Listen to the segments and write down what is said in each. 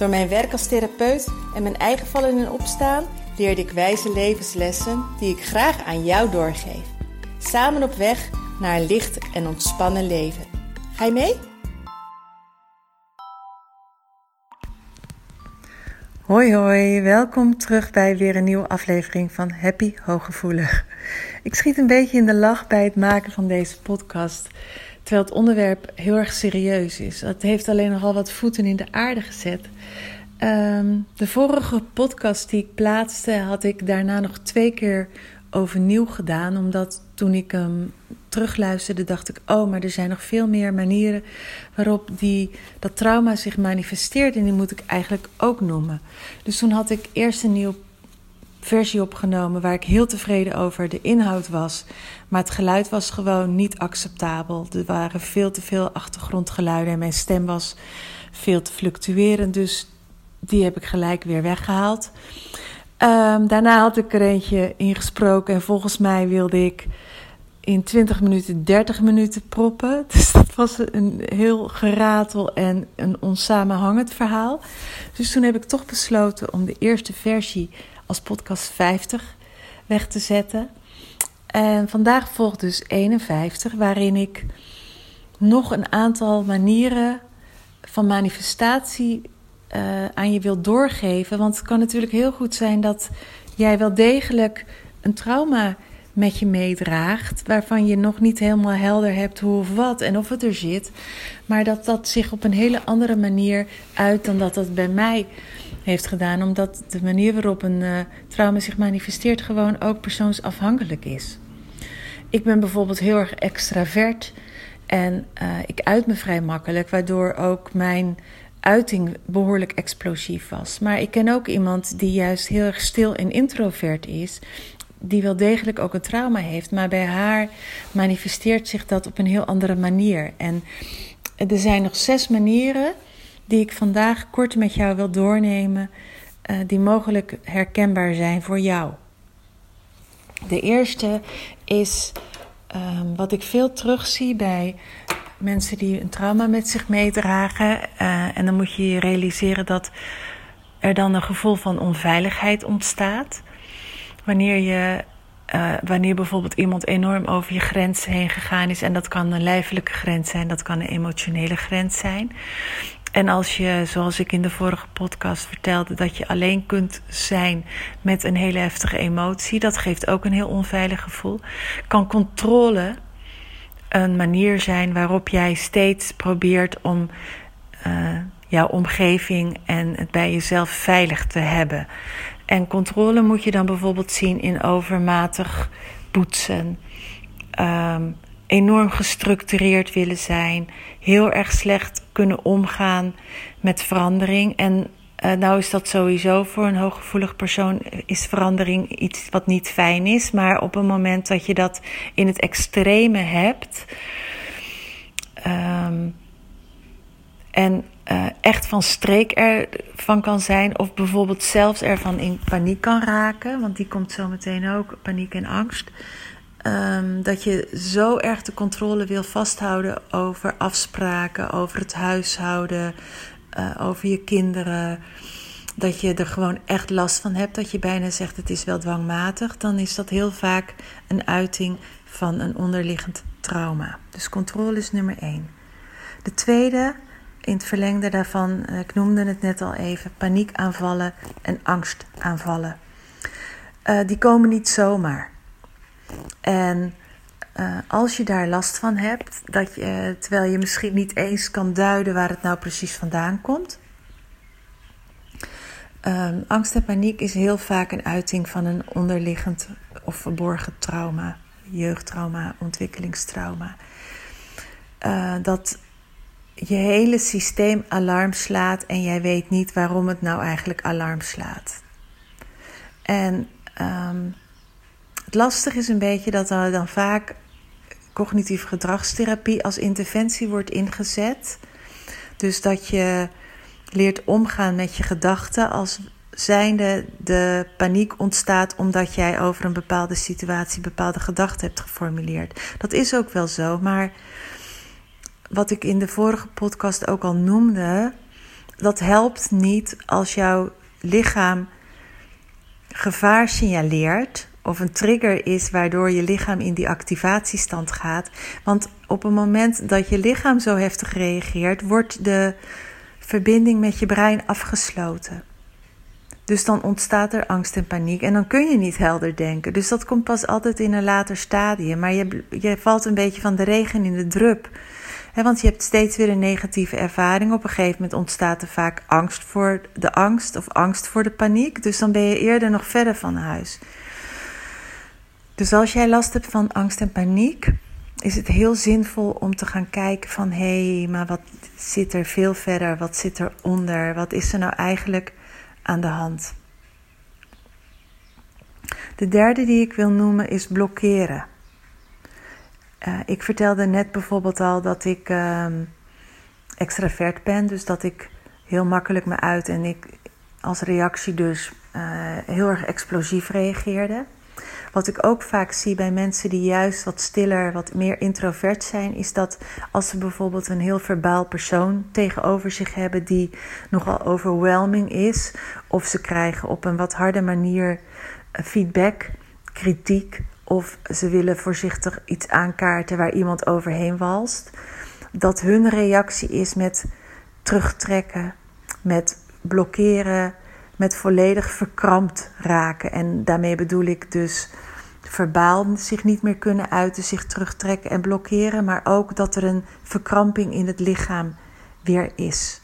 Door mijn werk als therapeut en mijn eigen vallen en opstaan leerde ik wijze levenslessen die ik graag aan jou doorgeef. Samen op weg naar een licht en ontspannen leven. Ga je mee? Hoi hoi, welkom terug bij weer een nieuwe aflevering van Happy Hooggevoelig. Ik schiet een beetje in de lach bij het maken van deze podcast, terwijl het onderwerp heel erg serieus is. Het heeft alleen nogal wat voeten in de aarde gezet. Ehm, de vorige podcast die ik plaatste, had ik daarna nog twee keer overnieuw gedaan. Omdat toen ik hem terugluisterde, dacht ik: oh, maar er zijn nog veel meer manieren waarop die, dat trauma zich manifesteert. En die moet ik eigenlijk ook noemen. Dus toen had ik eerst een nieuwe versie opgenomen waar ik heel tevreden over de inhoud was. Maar het geluid was gewoon niet acceptabel. Er waren veel te veel achtergrondgeluiden en mijn stem was veel te fluctuerend. Dus die heb ik gelijk weer weggehaald. Um, daarna had ik er eentje ingesproken en volgens mij wilde ik in 20 minuten 30 minuten proppen. Dus dat was een heel geratel en een onsamenhangend verhaal. Dus toen heb ik toch besloten om de eerste versie als podcast 50 weg te zetten. En vandaag volgt dus 51, waarin ik nog een aantal manieren van manifestatie uh, aan je wilt doorgeven. Want het kan natuurlijk heel goed zijn dat jij wel degelijk een trauma met je meedraagt, waarvan je nog niet helemaal helder hebt hoe of wat en of het er zit, maar dat dat zich op een hele andere manier uit dan dat dat bij mij heeft gedaan, omdat de manier waarop een uh, trauma zich manifesteert gewoon ook persoonsafhankelijk is. Ik ben bijvoorbeeld heel erg extravert en uh, ik uit me vrij makkelijk, waardoor ook mijn uiting behoorlijk explosief was. Maar ik ken ook iemand die juist heel erg stil en introvert is. Die wel degelijk ook een trauma heeft. Maar bij haar manifesteert zich dat op een heel andere manier. En er zijn nog zes manieren die ik vandaag kort met jou wil doornemen. Uh, die mogelijk herkenbaar zijn voor jou. De eerste is um, wat ik veel terugzie bij mensen die een trauma met zich meedragen. Uh, en dan moet je je realiseren dat er dan een gevoel van onveiligheid ontstaat. Wanneer je. Uh, wanneer bijvoorbeeld iemand enorm over je grens heen gegaan is, en dat kan een lijfelijke grens zijn, dat kan een emotionele grens zijn. En als je, zoals ik in de vorige podcast vertelde, dat je alleen kunt zijn met een hele heftige emotie, dat geeft ook een heel onveilig gevoel. Kan controle een manier zijn waarop jij steeds probeert om uh, jouw omgeving en het bij jezelf veilig te hebben. En controle moet je dan bijvoorbeeld zien in overmatig poetsen, um, enorm gestructureerd willen zijn, heel erg slecht kunnen omgaan met verandering en uh, nou is dat sowieso voor een hooggevoelig persoon is verandering iets wat niet fijn is. Maar op een moment dat je dat in het extreme hebt. Um, en uh, echt van streek ervan kan zijn. Of bijvoorbeeld zelfs ervan in paniek kan raken. Want die komt zo meteen ook, paniek en angst. Um, dat je zo erg de controle wil vasthouden over afspraken, over het huishouden, uh, over je kinderen. Dat je er gewoon echt last van hebt. Dat je bijna zegt het is wel dwangmatig. Dan is dat heel vaak een uiting van een onderliggend trauma. Dus controle is nummer één. De tweede, in het verlengde daarvan, eh, ik noemde het net al even, paniekaanvallen en angstaanvallen. Uh, die komen niet zomaar. En uh, als je daar last van hebt, dat je, terwijl je misschien niet eens kan duiden waar het nou precies vandaan komt. Um, angst en paniek is heel vaak een uiting van een onderliggend of verborgen trauma, jeugdtrauma, ontwikkelingstrauma. Uh, dat je hele systeem alarm slaat en jij weet niet waarom het nou eigenlijk alarm slaat. En ehm, het lastige is een beetje dat er dan vaak cognitieve gedragstherapie als interventie wordt ingezet. Dus dat je leert omgaan met je gedachten als zijnde de paniek ontstaat omdat jij over een bepaalde situatie bepaalde gedachten hebt geformuleerd. Dat is ook wel zo, maar wat ik in de vorige podcast ook al noemde, dat helpt niet als jouw lichaam gevaar signaleert of een trigger is waardoor je lichaam in die activatiestand gaat. Want op het moment dat je lichaam zo heftig reageert, wordt de verbinding met je brein afgesloten. Dus dan ontstaat er angst en paniek en dan kun je niet helder denken. Dus dat komt pas altijd in een later stadium. Maar je, je valt een beetje van de regen in de drup. want je hebt steeds weer een negatieve ervaring. Op een gegeven moment ontstaat er vaak angst voor de angst of angst voor de paniek. Dus dan ben je eerder nog verder van huis. Dus als jij last hebt van angst en paniek, is het heel zinvol om te gaan kijken van hé, hey, maar wat zit er veel verder? Wat zit er onder? Wat is er nou eigenlijk aan de hand? De derde die ik wil noemen is blokkeren. Uh, ik vertelde net bijvoorbeeld al dat ik uh, extravert ben, dus dat ik heel makkelijk me uit en ik als reactie dus uh, heel erg explosief reageerde. Wat ik ook vaak zie bij mensen die juist wat stiller, wat meer introvert zijn, is dat als ze bijvoorbeeld een heel verbaal persoon tegenover zich hebben die nogal overwhelming is, of ze krijgen op een wat harde manier eh, feedback, kritiek, of ze willen voorzichtig iets aankaarten waar iemand overheen walst, dat hun reactie is met terugtrekken, met blokkeren, met volledig verkrampt raken. En daarmee bedoel ik dus verbaal zich niet meer kunnen uiten, zich terugtrekken en blokkeren, maar ook dat er een verkramping in het lichaam weer is.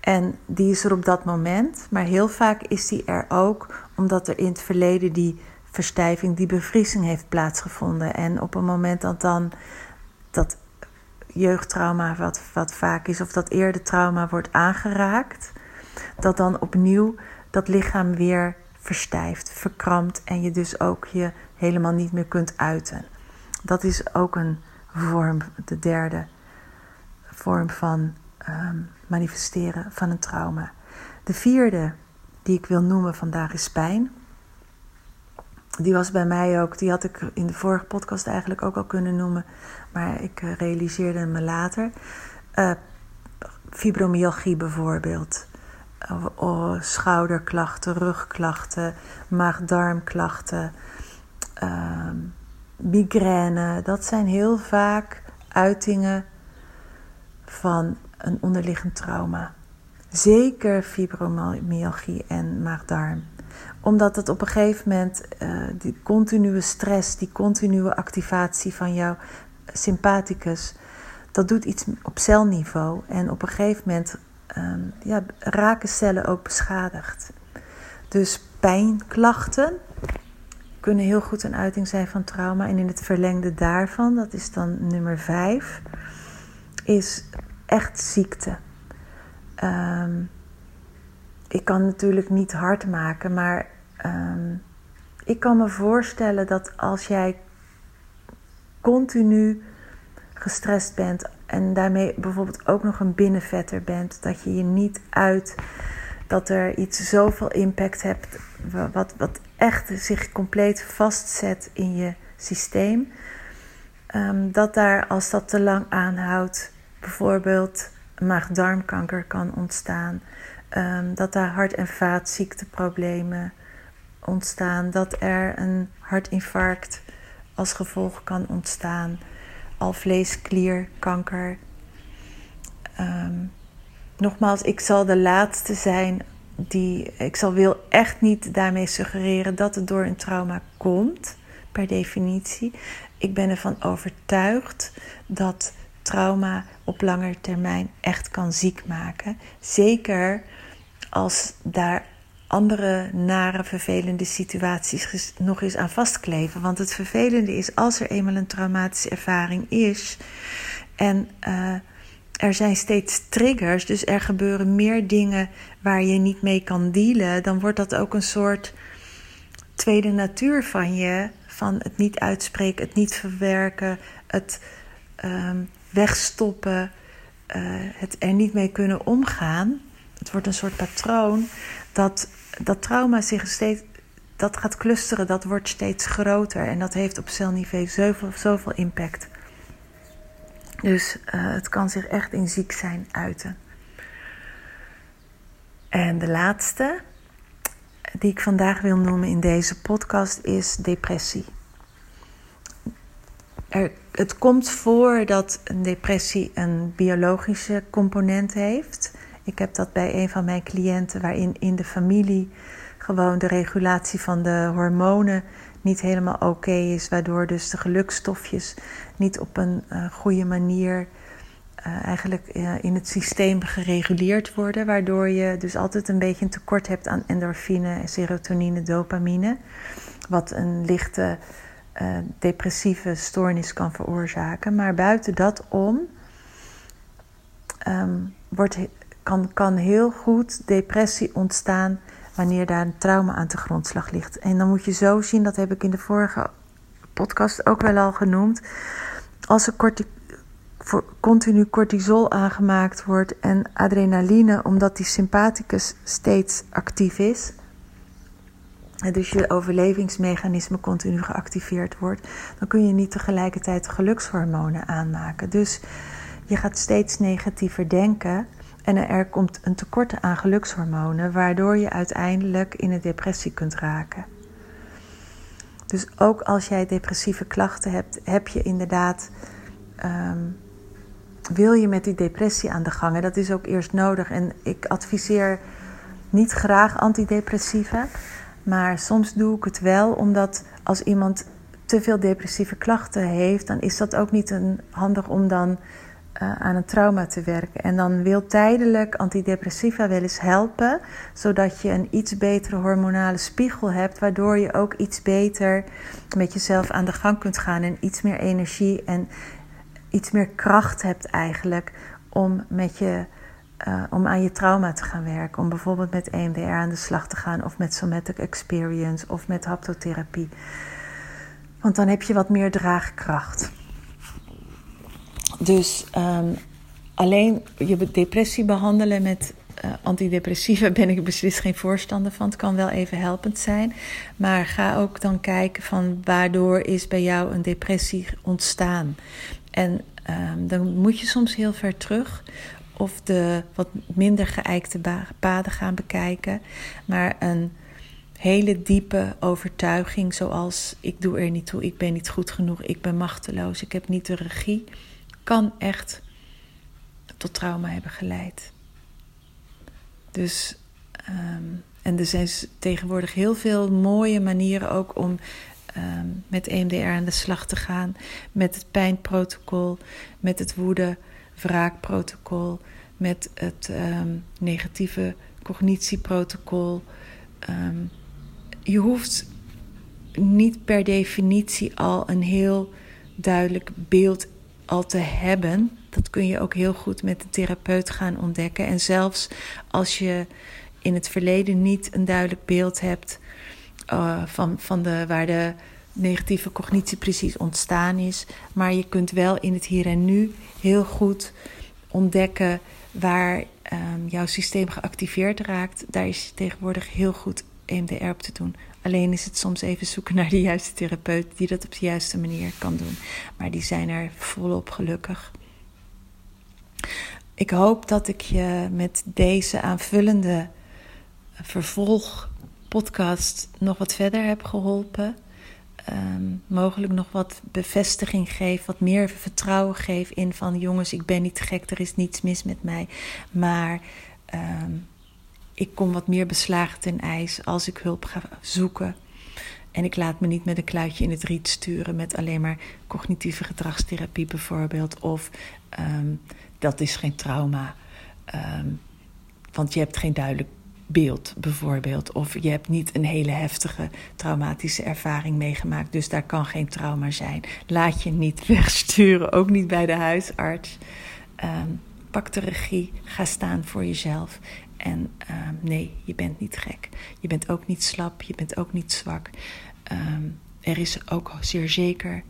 En die is er op dat moment, maar heel vaak is die er ook omdat er in het verleden die verstijving, die bevriezing heeft plaatsgevonden. En op een moment dat dan dat jeugdtrauma, wat, wat vaak is, of dat eerder trauma wordt aangeraakt, dat dan opnieuw dat lichaam weer verstijft, verkrampt en je dus ook je helemaal niet meer kunt uiten. Dat is ook een vorm, de derde vorm van ehm, manifesteren van een trauma. De vierde die ik wil noemen vandaag is pijn. Die was bij mij ook, die had ik in de vorige podcast eigenlijk ook al kunnen noemen, maar ik eh, realiseerde me later. Uh, fibromyalgie bijvoorbeeld. Oh, schouderklachten, rugklachten, maag-darmklachten, uh, migraine. Dat zijn heel vaak uitingen van een onderliggend trauma. Zeker fibromyalgie en maag-darm. Omdat het op een gegeven moment uh, die continue stress, die continue activatie van jouw sympathicus, dat doet iets op celniveau. En op een gegeven moment um, ja, raken cellen ook beschadigd. Dus pijnklachten kunnen heel goed een uiting zijn van trauma. En in het verlengde daarvan, dat is dan nummer vijf, is echt ziekte. Um, ik kan natuurlijk niet hard maken, maar um, ik kan me voorstellen dat als jij continu gestrest bent en daarmee bijvoorbeeld ook nog een binnenvetter bent, dat je je niet uit, dat er iets zoveel impact hebt, wat, wat echt zich compleet vastzet in je systeem, um, dat daar als dat te lang aanhoudt, bijvoorbeeld maag-darmkanker kan ontstaan, um, dat daar hart- en vaatziekteproblemen ontstaan, dat er een hartinfarct als gevolg kan ontstaan alvleesklierkanker. Um, nogmaals, ik zal de laatste zijn die. Ik zal wil echt niet daarmee suggereren dat het door een trauma komt, per definitie. Ik ben ervan overtuigd dat trauma op lange termijn echt kan ziek maken. Zeker als daar andere nare, vervelende situaties nog eens aan vastkleven. Want het vervelende is als er eenmaal een traumatische ervaring is en uh, er zijn steeds triggers, dus er gebeuren meer dingen waar je niet mee kan dealen, dan wordt dat ook een soort tweede natuur van je, van het niet uitspreken, het niet verwerken, het um, wegstoppen, uh, het er niet mee kunnen omgaan. Het wordt een soort patroon dat dat trauma zich steeds dat gaat clusteren, dat wordt steeds groter en dat heeft op celniveau zoveel, impact. Dus uh, het kan zich echt in ziek zijn uiten. En de laatste die ik vandaag wil noemen in deze podcast is depressie. Het komt voor dat een depressie een biologische component heeft. Ik heb dat bij een van mijn cliënten, waarin in de familie gewoon de regulatie van de hormonen niet helemaal oké is, waardoor dus de gelukstofjes niet op een uh, goede manier uh, eigenlijk uh, in het systeem gereguleerd worden, waardoor je dus altijd een beetje een tekort hebt aan endorfine, serotonine, dopamine, wat een lichte depressieve stoornis kan veroorzaken. Maar buiten dat om um, wordt, kan, kan heel goed depressie ontstaan wanneer daar een trauma aan de grondslag ligt. En dan moet je zo zien, dat heb ik in de vorige podcast ook wel al genoemd. Als er continu cortisol aangemaakt wordt en adrenaline, omdat die sympathicus steeds actief is. Dus je overlevingsmechanisme continu geactiveerd wordt, dan kun je niet tegelijkertijd gelukshormonen aanmaken. Dus je gaat steeds negatiever denken. En er komt een tekort aan gelukshormonen, waardoor je uiteindelijk in een depressie kunt raken. Dus ook als jij depressieve klachten hebt, heb je inderdaad. Um, wil je met die depressie aan de gang? En dat is ook eerst nodig. En ik adviseer niet graag antidepressiva. Maar soms doe ik het wel, omdat als iemand te veel depressieve klachten heeft, dan is dat ook niet een, handig om dan uh, aan een trauma te werken. En dan wil tijdelijk antidepressiva wel eens helpen, zodat je een iets betere hormonale spiegel hebt, waardoor je ook iets beter met jezelf aan de gang kunt gaan en iets meer energie en iets meer kracht hebt eigenlijk om met je. Uh, om aan je trauma te gaan werken. Om bijvoorbeeld met EMDR aan de slag te gaan, of met somatic experience, of met haptotherapie. Want dan heb je wat meer draagkracht. Dus um, alleen je depressie behandelen met uh, antidepressiva ben ik beslist geen voorstander van. Het kan wel even helpend zijn. Maar ga ook dan kijken van waardoor is bij jou een depressie ontstaan. En um, dan moet je soms heel ver terug of de wat minder geëikte paden gaan bekijken. Maar een hele diepe overtuiging, zoals ik doe er niet toe, ik ben niet goed genoeg, ik ben machteloos, ik heb niet de regie kan echt tot trauma hebben geleid. Dus, um, en er zijn tegenwoordig heel veel mooie manieren ook om um, met EMDR aan de slag te gaan. Met het pijnprotocol, met het woede-wraakprotocol, met het um, negatieve cognitieprotocol. je hoeft niet per definitie al een heel duidelijk beeld al te hebben. Dat kun je ook heel goed met een therapeut gaan ontdekken. En zelfs als je in het verleden niet een duidelijk beeld hebt uh, van, van de, waar de negatieve cognitie precies ontstaan is. Maar je kunt wel in het hier en nu heel goed ontdekken waar um, jouw systeem geactiveerd raakt. Daar is tegenwoordig heel goed EMDR op te doen. Alleen is het soms even zoeken naar de juiste therapeut die dat op de juiste manier kan doen. Maar die zijn er volop gelukkig. Ik hoop dat ik je met deze aanvullende vervolgpodcast nog wat verder heb geholpen. Um, mogelijk nog wat bevestiging geef, wat meer vertrouwen geef in van jongens, ik ben niet gek, er is niets mis met mij. Maar um, ik kom wat meer beslagen ten ijs als ik hulp ga zoeken. En ik laat me niet met een kluitje in het riet sturen met alleen maar cognitieve gedragstherapie bijvoorbeeld. Of um, dat is geen trauma. Um, want je hebt geen duidelijk beeld bijvoorbeeld. Of je hebt niet een hele heftige traumatische ervaring meegemaakt. Dus daar kan geen trauma zijn. Laat je niet wegsturen, ook niet bij de huisarts. Um, pak de regie, ga staan voor jezelf. En um, nee, je bent niet gek. Je bent ook niet slap, je bent ook niet zwak. Ehm, er is ook zeer zeker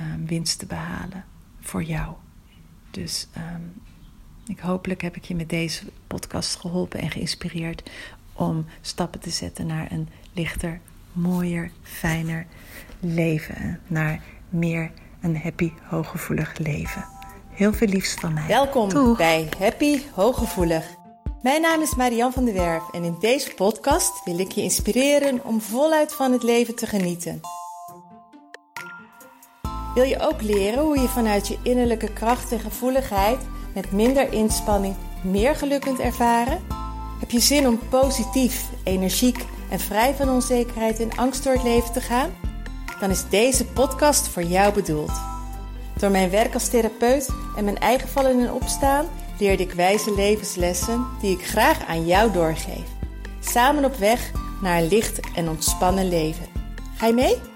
um, winst te behalen voor jou. Dus um, ik, hopelijk heb ik je met deze podcast geholpen en geïnspireerd om stappen te zetten naar een lichter, mooier, fijner leven. Naar meer een happy, hooggevoelig leven. Heel veel liefst van mij. Welkom bij Happy Hooggevoelig. Mijn naam is Marian van der Werf en in deze podcast wil ik je inspireren om voluit van het leven te genieten. Wil je ook leren hoe je vanuit je innerlijke kracht en gevoeligheid met minder inspanning meer geluk kunt ervaren? Heb je zin om positief, energiek en vrij van onzekerheid en angst door het leven te gaan? Dan is deze podcast voor jou bedoeld. Door mijn werk als therapeut en mijn eigen vallen en opstaan leerde ik wijze levenslessen die ik graag aan jou doorgeef. Samen op weg naar een licht en ontspannen leven. Ga je mee?